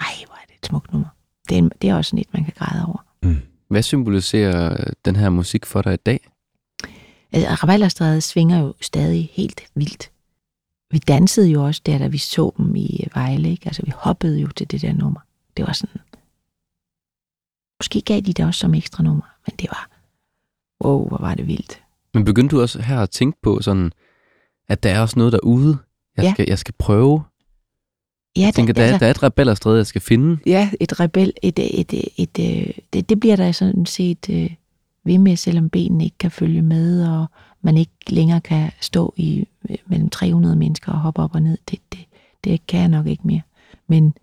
Ej, hvor er det et smukt nummer. Det er, en- det er også sådan et, man kan græde over. Mm. Hvad symboliserer øh, den her musik for dig i dag? Altså, Ravalderstræde svinger jo stadig helt vildt. Vi dansede jo også der, da vi så dem i Vejle. Ikke? Altså, vi hoppede jo til det der nummer. Det var sådan... Måske gav de det også som ekstra nummer, men det var... Wow, hvor var det vildt. Men begyndte du også her at tænke på sådan, at der er også noget derude, jeg, Ja. skal, jeg skal prøve? Ja, Jeg tænker, der, er- der er et rebellerstræde, jeg skal finde. Ja, et rebel, et, et, et, et, det, det bliver der sådan set øh, ved med, selvom benene ikke kan følge med, og man ikke længere kan stå i øh, mellem 300 mennesker og hoppe op og ned. Det, det, det kan jeg nok ikke mere. Men,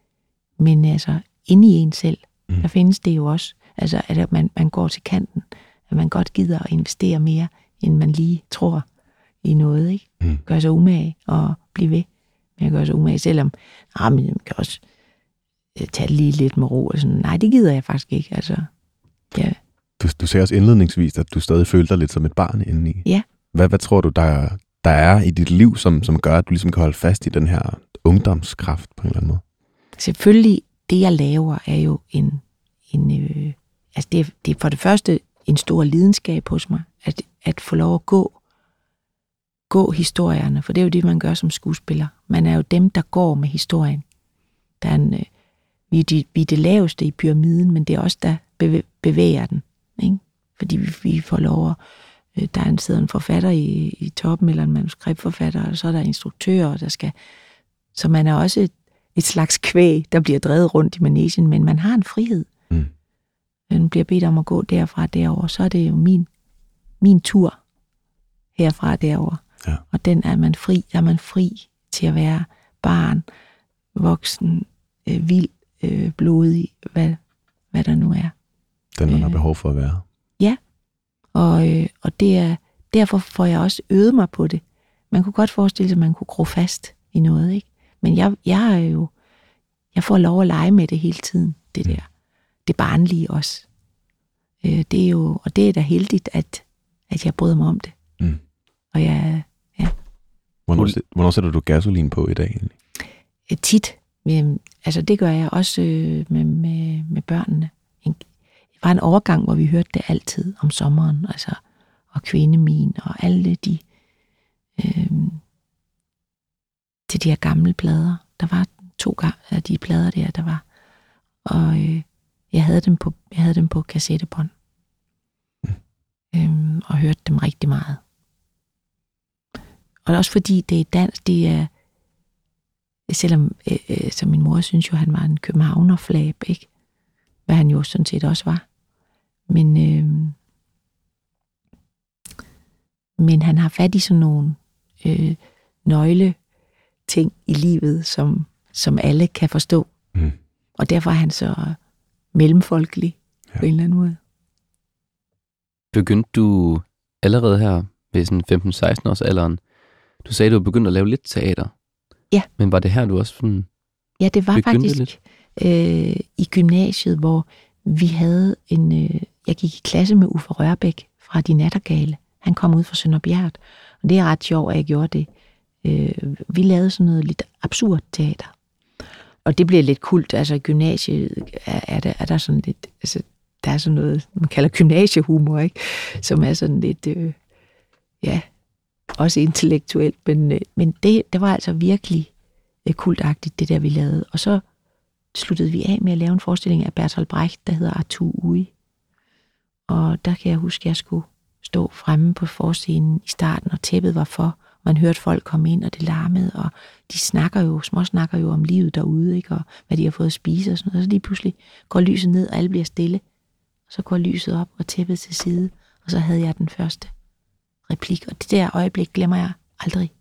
men altså, inde i en selv, Mm. der findes det jo også. Altså, at man, man går til kanten, at man godt gider at investere mere, end man lige tror i noget, ikke? Mm. Gør sig umage og blive ved med at gøre sig umage, selvom, ah, men man kan også øh, tage det lige lidt med ro. Og sådan. Nej, det gider jeg faktisk ikke. Altså, ja. Du, du sagde også indledningsvis, at du stadig følte dig lidt som et barn indeni. Ja. Hvad, hvad tror du, der, der er i dit liv, som, som gør, at du ligesom kan holde fast i den her ungdomskraft på en eller anden måde? Selvfølgelig, det jeg laver, er jo en, en øh, altså det, det er for det første en stor lidenskab hos mig, at, at få lov at gå, gå historierne, for det er jo det, man gør som skuespiller. Man er jo dem, der går med historien. Der er en, øh, vi, er de, vi er det laveste i pyramiden, men det er også der bevæ- bevæger den. Ikke? Fordi vi, vi får lov at, øh, der er en, sidder en forfatter i, i toppen, eller en manuskriptforfatter, og så er der instruktører, der skal... Så man er også et, et slags kvæg, der bliver drevet rundt i manesien, men man har en frihed. Mm. Man bliver bedt om at gå derfra derover, så er det jo min, min tur herfra derover. Ja. Og den er man fri, der er man fri til at være barn, voksen, øh, vild, øh, blodig, hvad, hvad der nu er. Den, man har Øh. behov for at være. Og, øh, og det er, derfor får jeg også øvet mig på det. Man kunne godt forestille sig, at man kunne gro fast i noget, ikke? Men jeg, jeg er jo, jeg får lov at lege med det hele tiden, det der. Det barnlige også. Øh, det er jo, og det er da heldigt, at, at jeg bryder mig om det. Mm. Og jeg Hvornår, Ul- sæt- hvornår sætter du gasolin på i dag egentlig? er tit, men, altså det gør jeg også øh, med, med, med børnene. Det var en overgang, hvor vi hørte det altid om sommeren, altså, og kvindemin og alle de, øh, til de her gamle plader. Der var to af de plader der, der var. Og øh, jeg havde dem på, jeg havde dem på kassettebånd. Øhm, og hørte dem rigtig meget. Og også fordi det er dans, det er, selvom øh, øh, så min mor synes jo, han var en københavnerflab, ikke? Hvad han jo sådan set også var. Men, øh, men han har fat i sådan nogle øh, nøgle ting i livet, som, som alle kan forstå. Mm. Og derfor er han så mellemfolkelig ja. På en eller anden måde. Begyndte du allerede her ved sådan 15-16 års alderen? Du sagde, du var begyndt at lave lidt teater. Ja. Men var det her, du også sådan... Ja, det var Begyndte faktisk øh, i gymnasiet, hvor vi havde en... Øh, jeg gik i klasse med Uffe Rørbæk fra De Nattergale. Han kom ud fra Sønderbjerg, og det er ret sjovt, at jeg gjorde det. Øh, vi lavede sådan noget lidt absurd teater. Og det bliver lidt kult. Altså i gymnasiet er, er, der, er der sådan lidt... Altså, der er sådan noget, man kalder gymnasiehumor, ikke? Som er sådan lidt... Øh, ja, også intellektuelt. Men, øh, men det, det var altså virkelig øh, kultagtigt, det der vi lavede. Og så sluttede vi af med at lave en forestilling af Bertolt Brecht, der hedder Arthur Ui. Og der kan jeg huske, at jeg skulle stå fremme på forscenen i starten, og tæppet var for. Man hørte folk komme ind, og det larmede, og de snakker jo, små snakker jo om livet derude, ikke? og hvad de har fået at spise og sådan noget. Så lige pludselig går lyset ned, og alle bliver stille. Og så går lyset op, og tæppet til side, og så havde jeg den første replik. Og det der øjeblik glemmer jeg aldrig.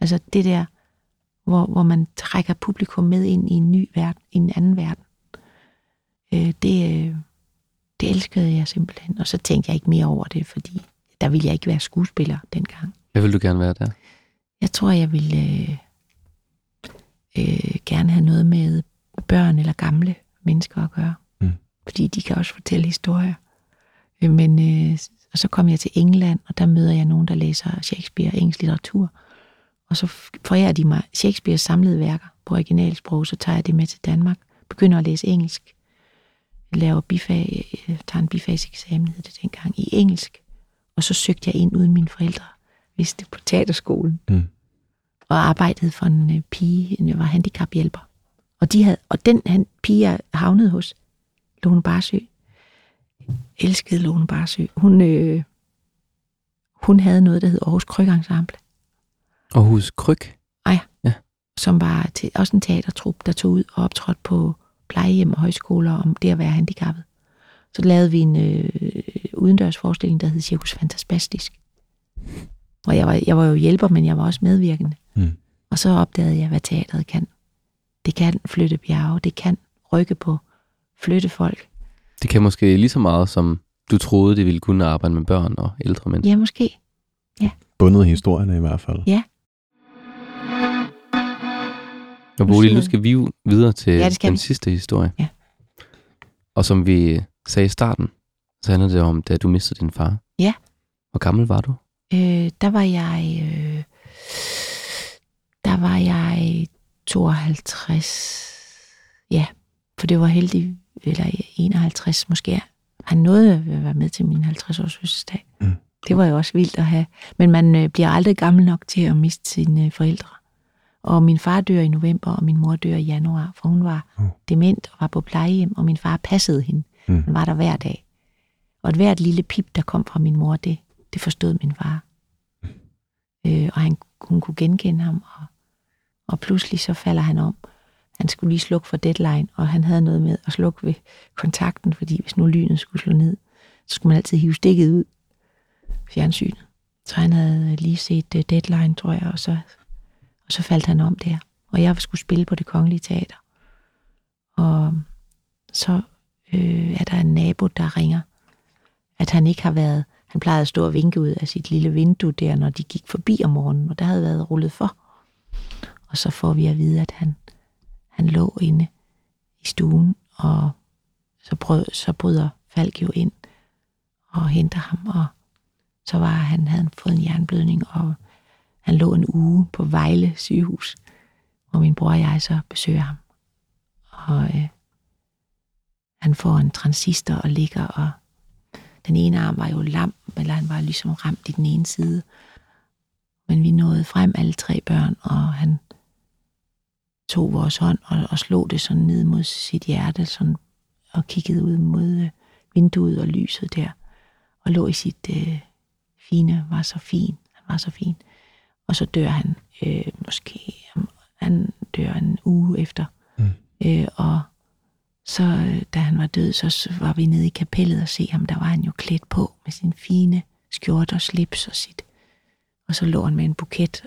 Altså det der, hvor, hvor man trækker publikum med ind i en ny verden, i en anden verden. Øh, det, øh, det elskede jeg simpelthen. Og så tænkte jeg ikke mere over det, fordi der ville jeg ikke være skuespiller dengang. Hvad vil du gerne være der? Jeg tror, jeg ville øh, øh, gerne have noget med børn eller gamle mennesker at gøre. Mm. Fordi de kan også fortælle historier. Øh, men, øh, og så kom jeg til England, og der møder jeg nogen, der læser Shakespeare og engelsk litteratur. Og så forærer de mig Shakespeares samlede værker på originalsprog, så tager jeg det med til Danmark. Begynder at læse engelsk. Laver bifag, øh, tager en bifagseksamen, hed det dengang, i engelsk. Og så søgte jeg ind uden mine forældre vidste på teaterskolen. Mm. Og arbejdede for en øh, pige, jeg var handicaphjælper. Og, de havde, og den han, pige, jeg havnede hos, Lone Barsø, elskede Lone Barsø. Hun, øh, hun havde noget, der hed Aarhus Krøgensemble, Aarhus Kryg. som var til, også en teatertrup, der tog ud og optrådte på plejehjem og højskoler om det at være handicappet. Så lavede vi en øh, udendørsforestilling, der hed Cirkus Fantasbastisk. Og jeg var, jeg var jo hjælper, men jeg var også medvirkende. Mm. Og så opdagede jeg, hvad teateret kan. Det kan flytte bjerge, det kan rykke på, flytte folk. Det kan måske lige så meget, som du troede, det ville kunne arbejde med børn og ældre mennesker. Ja, måske. Bundet historierne i hvert fald. Ja. Og Bodil, nu skal vi jo videre til Ja, den vi. sidste historie. Ja. Og som vi sagde i starten, så handler det om, da du mistede din far. Ja. Hvor gammel var du? Øh, der var jeg... Øh, der var jeg 52. Ja, for det var heldig, eller 51 måske. Han nåede at være med til min 50-års fødselsdag. Mm. Det var jo også vildt at have. Men man øh, bliver aldrig gammel nok til at miste sine øh, forældre. Og min far dør i november, og min mor dør i januar, for hun var Mm. dement og var på plejehjem, og min far passede hende. Mm. Han var der hver dag. Og et hvert lille pip, der kom fra min mor, det, det forstod min far. Øh, og han, hun kunne genkende ham, og, og pludselig så falder han om. Han skulle lige slukke for deadline, og han havde noget med at slukke ved kontakten, fordi hvis nu lynet skulle slå ned, så skulle man altid hive stikket ud fjernsynet. Så han havde lige set uh, deadline, tror jeg, og så, og så faldt han om der. Og jeg skulle spille på det kongelige teater. Og så øh, er der en nabo, der ringer, at han ikke har været, han plejede at stå og vinke ud af sit lille vindue der, når de gik forbi om morgenen, og der havde været rullet for. Og så får vi at vide, at han, han lå inde i stuen, og så, brød, så bryder Falk jo ind og henter ham, og så var han, havde han fået en jernblødning, og han lå en uge på Vejle sygehus, hvor min bror og jeg så besøger ham. Og øh, han får en transistor og ligger, og den ene arm var jo lam, eller han var ligesom ramt i den ene side. Men vi nåede frem alle tre børn, og han tog vores hånd og, og slog det sådan ned mod sit hjerte, sådan, og kiggede ud mod øh, vinduet og lyset der, og lå i sit øh, fine, var så fin, han var så fin. Og så dør han, øh, måske, han dør en uge efter. Mm. Øh, og så øh, da han var død, så var vi nede i kapellet og se ham. Der var han jo klædt på med sin fine skjorte og slips og sit. Og så lå han med en buket.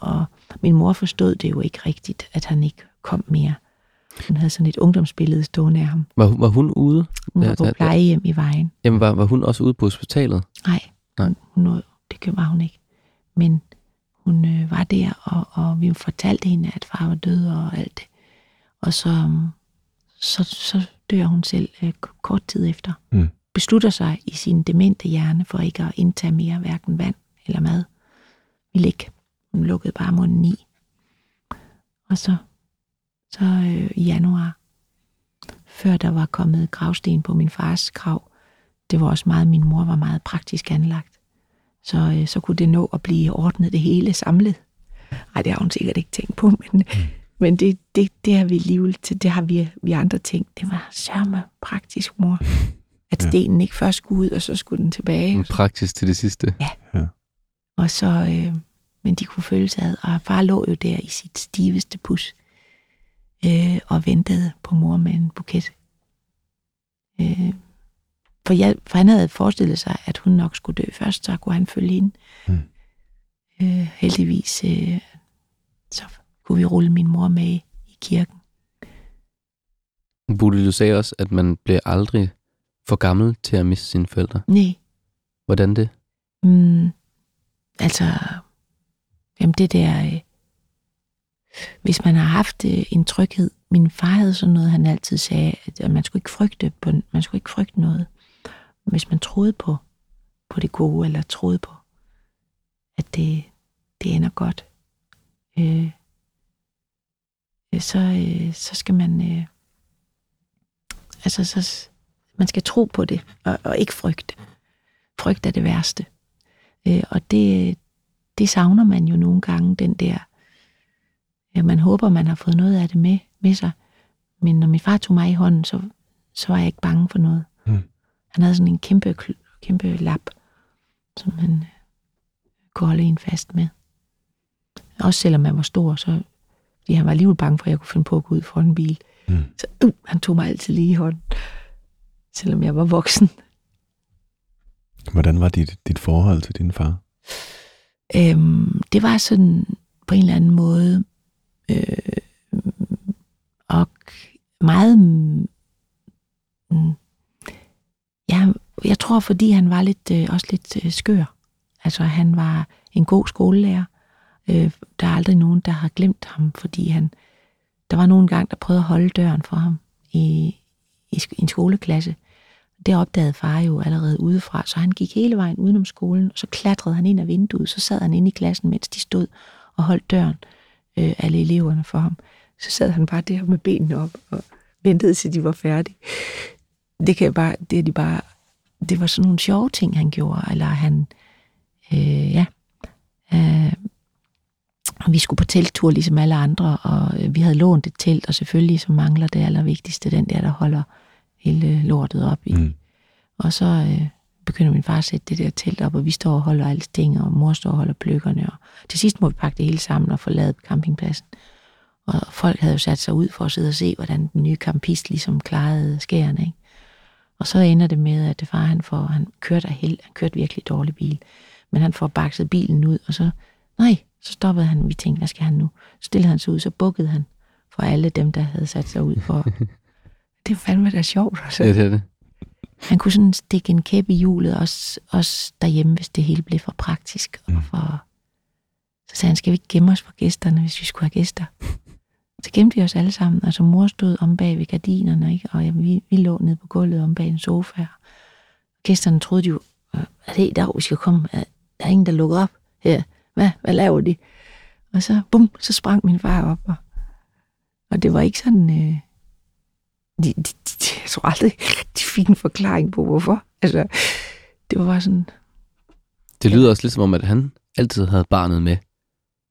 Og min mor forstod det jo ikke rigtigt, at han ikke kom mere. Hun havde sådan et ungdomsbillede stående af ham. Var, var hun ude? Hun var på plejehjem i vejen. Jamen, var, var hun også ude på hospitalet? Nej, Nej. Hun, hun, det var hun ikke. Men hun øh, var der, og, og vi fortalte hende, at far var død og alt det. Og så, så, så dør hun selv øh, kort tid efter. Mm. Beslutter sig i sin demente hjerne for ikke at indtage mere hverken vand eller mad. Vi ikke. Hun lukkede bare munden i. Og så, så øh, i januar, før der var kommet gravsten på min fars grav, det var også meget, min mor var meget praktisk anlagt. Så, øh, så kunne det nå at blive ordnet det hele samlet. Nej, det har hun sikkert ikke tænkt på, men, mm. men det, det, det har vi alligevel til, det har vi, vi andre tænkt. Det var sørme praktisk, mor. At ja. stenen ikke først skulle ud, og så skulle den tilbage. Praktisk til det sidste. Ja. ja. Og så, øh, men de kunne føle sig ad, og far lå jo der i sit stiveste pus, øh, og ventede på mor med en buket. Øh, for, jeg, for han havde forestillet sig, at hun nok skulle dø først, så kunne han følge hende. Mm. Øh, heldigvis øh, så kunne vi rulle min mor med i kirken. Bude, du sagde også, at man bliver aldrig for gammel til at miste sine forældre. Nej. Hvordan det? Mm, altså, jamen det der, øh, hvis man har haft øh, en tryghed. Min far havde sådan noget, han altid sagde, at man skulle ikke frygte, på, man skulle ikke frygte noget hvis man troede på, på det gode, eller troede på, at det, det ender godt, øh, øh så, øh, så skal man, øh, altså så, man skal tro på det, og, og ikke frygte. Frygt er det værste. Øh, og det, det savner man jo nogle gange, den der, ja, man håber, man har fået noget af det med, med sig. Men når min far tog mig i hånden, så, så var jeg ikke bange for noget. Mm. Han havde sådan en kæmpe, kæmpe lap, som han øh, kunne holde en fast med. Også selvom han var stor, så fordi han var alligevel bange for, at jeg kunne finde på at gå ud for en bil. Mm. Så uh, han tog mig altid lige i hånden, selvom jeg var voksen. Hvordan var dit, dit forhold til din far? Øhm, det var sådan på en eller anden måde øh, og meget mm, jeg tror, fordi han var lidt, øh, også lidt øh, skør. Altså, han var en god skolelærer. Øh, der er aldrig nogen, der har glemt ham, fordi han... Der var nogen gang, der prøvede at holde døren for ham i, i, i en skoleklasse. Det opdagede far jo allerede udefra, så han gik hele vejen udenom skolen, og så klatrede han ind af vinduet, så sad han inde i klassen, mens de stod og holdt døren, øh, alle eleverne for ham. Så sad han bare der med benene op og ventede, til de var færdige det kan bare, det er de bare, det var sådan nogle sjove ting, han gjorde, eller han, øh, ja, øh, vi skulle på telttur ligesom alle andre, og øh, vi havde lånt et telt, og selvfølgelig så mangler det allervigtigste, den der, der holder hele lortet op i. Mm. Og så øh, begynder min far at sætte det der telt op, og vi står og holder alle ting, og mor står og holder pløkkerne. Og til sidst må vi pakke det hele sammen og forlade campingpladsen. Og folk havde jo sat sig ud for at sidde og se, hvordan den nye campist ligesom klarede skærene. Ikke? Og så ender det med, at det far han, får, han kørte af held, han kørte virkelig dårlig bil. Men han får bakset bilen ud, og så, nej, så stoppede han. Vi tænkte, hvad skal han nu? Så stillede han sig ud, så bukkede han for alle dem, der havde sat sig ud for. det var fandme da sjovt. Altså. Ja, det er det. Han kunne sådan stikke en kæp i hjulet, også, også derhjemme, hvis det hele blev for praktisk. Og for... Så sagde han, skal vi ikke gemme os for gæsterne, hvis vi skulle have gæster? Så gemte vi os alle sammen. Altså mor stod om bag ved gardinerne, ikke? og jamen, vi, vi lå nede på gulvet om bag en sofa. Gæsterne troede jo, "Øh, er det i dag, vi skal komme? Er der er ingen, der lukker op her? Hvad, hvad laver de? Og så, bum, så sprang min far op. Og, og det var ikke sådan... Øh, de, de, de, jeg tror aldrig, de fik en forklaring på, hvorfor. Altså, det var bare sådan, Det lyder også lidt som om, at han altid havde barnet med.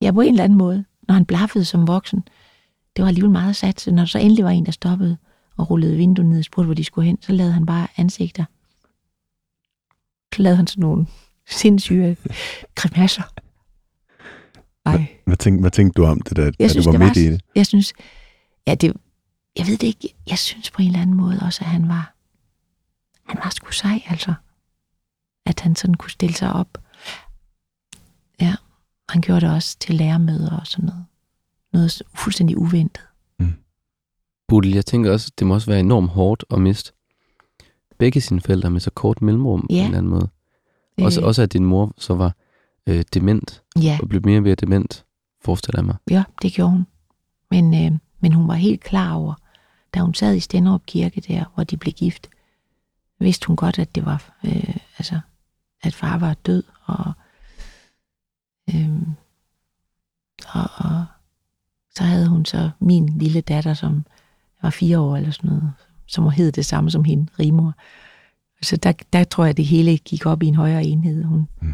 ja, på en eller anden måde, når han blaffede som voksen, det var alligevel meget sat. Så når der så endelig var en, der stoppede og rullede vinduet ned og spurgte, hvor de skulle hen, så lavede han bare ansigter. Så lavede han sådan nogle sindssyge grimasser. Ej. Hvad tænkte, hvad tænkte du om det, da, da Jeg synes, du var det midt var, i det? Jeg synes, ja, det, jeg ved det ikke, jeg synes på en eller anden måde også, at han var, han var sgu sej, altså. At han sådan kunne stille sig op. Ja, han gjorde det også til lærermøder og sådan noget. Noget fuldstændig uventet. Bodil, jeg tænker også, det må også være enormt hårdt at miste begge sine forældre med så kort mellemrum på Ja. en eller anden måde. Også, Øh, også at din mor så var øh, dement, Ja, og blev mere og mere dement, forestiller jeg mig. ja, det gjorde hun. Men, øh, men hun var helt klar over, da hun sad i Stenderup Kirke der, hvor de blev gift, vidste hun godt, at det var, øh, altså, at far var død, og, øh, og, og så havde hun så min lille datter, som var fire år eller sådan noget, som hed det samme som hende, Rimor. Så der, der tror jeg, det hele gik op i en højere enhed. Hun Mm.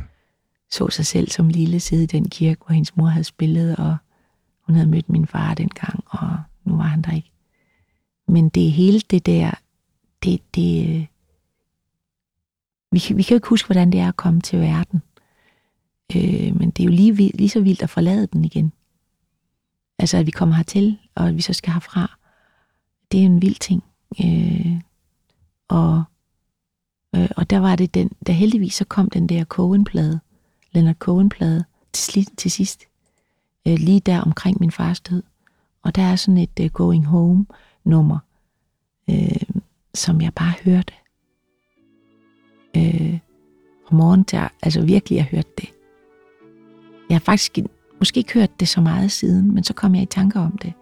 så sig selv som lille sidde i den kirke, hvor hendes mor havde spillet, og hun havde mødt min far dengang, og nu var han der ikke. Men det hele det der, det, det, øh, vi, kan, vi kan jo ikke huske, hvordan det er at komme til verden. Øh, men det er jo lige, lige så vildt at forlade den igen. Altså, at vi kommer hertil, og at vi så skal herfra. Det er en vild ting. Øh, og, øh, og der var det den, der heldigvis så kom den der Cohen-plade, Leonard Cohen-plade, til, til sidst. Øh, lige der omkring min fars død. Og der er sådan et uh, Going Home-nummer, øh, som jeg bare hørte. Øh, fra morgen til, altså virkelig, jeg hørte det. Jeg har faktisk måske ikke hørt det så meget siden, men så kom jeg i tanker om det.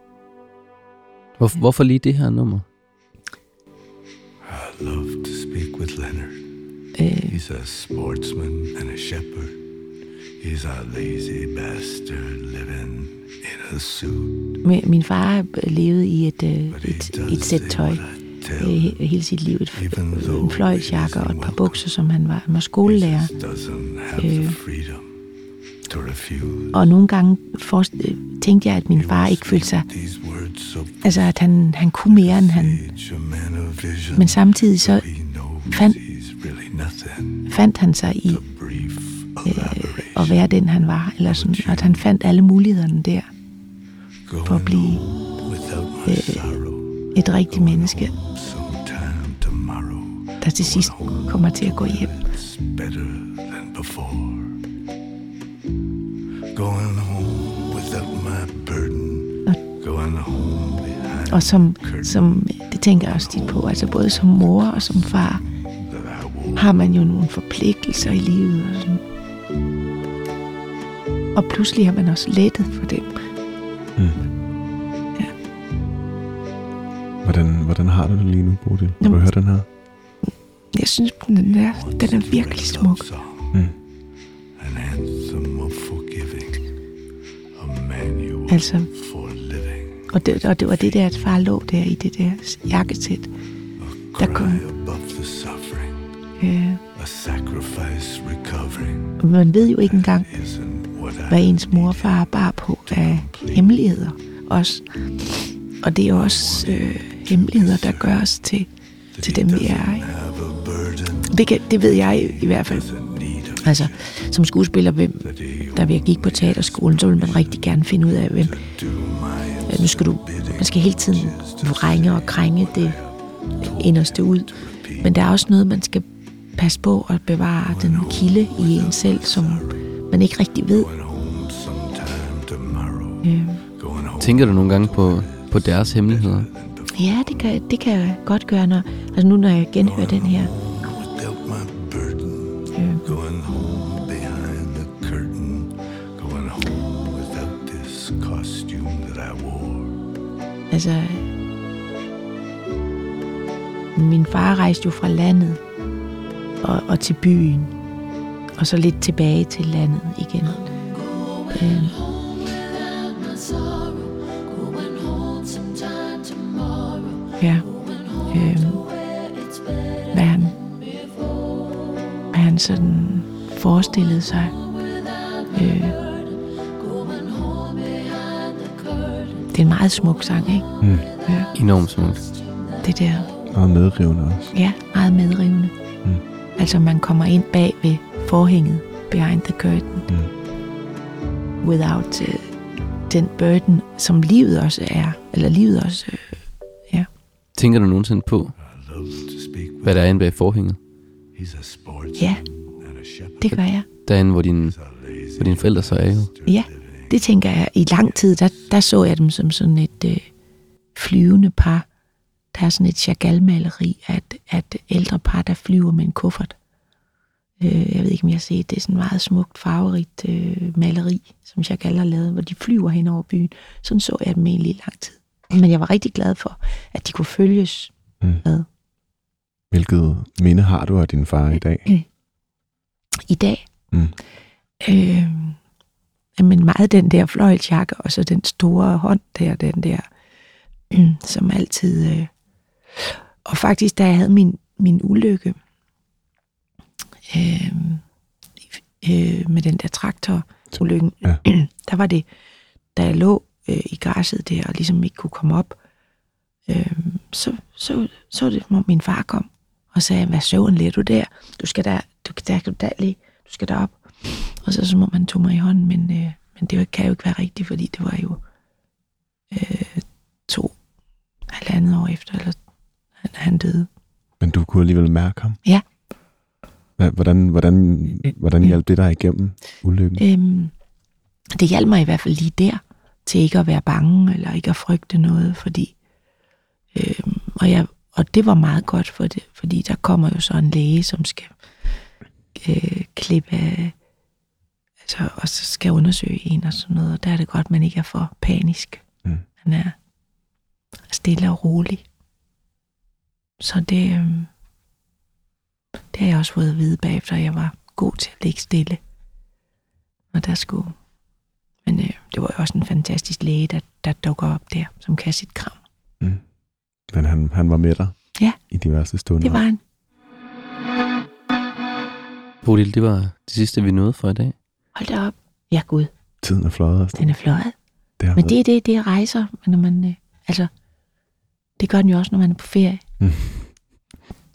Hvor, hvorfor lige det her nummer? I love to speak with Leonard. Øh, He's a sportsman and a shepherd. He's a lazy bastard living in a suit. min, min far levede i et, øh, et, et sæt tøj øh, he- hele sit liv. Et, en fløjlsjakke he og et par bukser, som han var. Han var He skolelærer. just doesn't have the Øh. Og nogle gange for, øh, tænkte jeg, at min far ikke følte sig... Altså, at han, han kunne mere, end han... Men samtidig så fandt- fandt han sig i elaboration. at være den, han var. Eller sådan, og at han fandt alle mulighederne der for at blive sorrow. et rigtigt menneske, der til sidst kommer til at gå hjem. Better than before. Going home without my burden. Going home behind Og som, som, det tænker jeg også tit på, altså både som mor og som far, that I won't har man jo nogle forpligtelser i livet. Og, sådan. og pludselig har man også lettet for dem. Hvordan, hvordan har du det lige nu, Bodil? Når du hører den her? Jeg synes, den er, den er virkelig smuk. Mm. Altså, og det, og det var det der, at far lå der i det der jakkesæt. Der kom, øh, man ved jo ikke engang, hvad ens mor og far bar på af hemmeligheder også. Og det er også øh, hemmeligheder, der gør os til, til dem, vi er. Ikke? Det, kan, det ved jeg i, i hvert fald. Altså, som skuespiller, hvem, der vil jeg gik på teaterskolen, så vil man rigtig gerne finde ud af, hvem... Nu skal du... Man skal hele tiden vrænge og krænge det inderste ud. Men der er også noget, man skal passe på at bevare den kilde i en selv, som man ikke rigtig ved. Øh, Tænker du nogle gange på, på deres hemmeligheder? ja, det kan, det kan jeg godt gøre, når, altså nu når jeg genhører den her. Altså, min far rejste jo fra landet og, og til byen, og så lidt tilbage til landet igen. Øh, ja. Øh, hvad han, hvad han sådan forestillede sig. Øh, det er en meget smuk sang, ikke? Mm. Ja, Enormt smukt. det der Og medrivende også. Ja, meget medrivende. Mm. Altså man kommer ind bag ved forhænget, behind the curtain, Mm. without uh, den burden, som livet også er. Eller livet også, øh, Tænker du nogensinde på, hvad der er inde bag forhænget? Ja, det gør jeg. Derinde, hvor, din, hvor dine forældre så er jo. Ja, det tænker jeg. I lang tid, der, der så jeg dem som sådan et øh, flyvende par. Der er sådan et Chagall-maleri af et, af et ældre par, der flyver med en kuffert. Øh, jeg ved ikke, om jeg har set det. er sådan et meget smukt, farverigt øh, maleri, som Chagall har lavet, hvor de flyver hen over byen. Sådan så jeg dem egentlig i lang tid. Men jeg var rigtig glad for, at de kunne følges Mm. ad. Hvilket minde har du af din far i dag? I dag, Mm. øh, men meget den der fløjlsjakke, og så den store hånd der, den der, som altid... Øh, og faktisk, da jeg havde min, min ulykke øh, øh, med den der traktor, ulykken, Ja. der var det, da jeg lå øh, i græsset der, og ligesom ikke kunne komme op, øh, så, så, så det, om min far kom og sagde, hvad søvn lærer du der? Du skal der, du, der du der lige, du skal derop. Og så som om han tog mig i hånden, men, øh, men det kan jo ikke være rigtigt, fordi det var jo øh, to, halvandet år efter, eller han, han døde. Men du kunne alligevel mærke ham? Ja. Hvordan, hvordan, hvordan hjalp det dig igennem ulykken? Øhm, det hjalp mig i hvert fald lige der, til ikke at være bange, eller ikke at frygte noget, fordi øhm, og, jeg, og det var meget godt for det, fordi der kommer jo så en læge, som skal øh, klippe altså, og så skal undersøge en og sådan noget, og der er det godt, at man ikke er for panisk. Mm. Man er stille og rolig. Så det, øhm, det har jeg også fået at vide bagefter, at jeg var god til at ligge stille. Og der skulle... Men øh, det var jo også en fantastisk læge, der, der dukker op der, som kan sit kram. Mm. Men han, han var med dig Ja. i de værste stunder? Det var han. Bodil, det var det sidste, vi nåede for i dag. Hold da op. Ja, Gud. Tiden er fløjet afsted. Den er fløjet. Det Men det er det, det er rejser, når man... Øh, altså, det gør den jo også, når man er på ferie.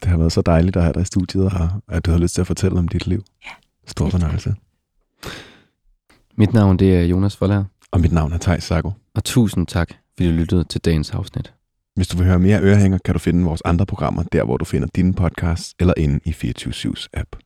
Det har været så dejligt at have dig i studiet, og at du har lyst til at fortælle om dit liv. Ja. Stor fornøjelse. Mit navn det er Jonas Forlær, Og mit navn er Thijs Sago. og tusind tak, fordi du lyttede til dagens afsnit. Hvis du vil høre mere ørehænger, kan du finde vores andre programmer der, hvor du finder dine podcasts, eller inde i 24 app.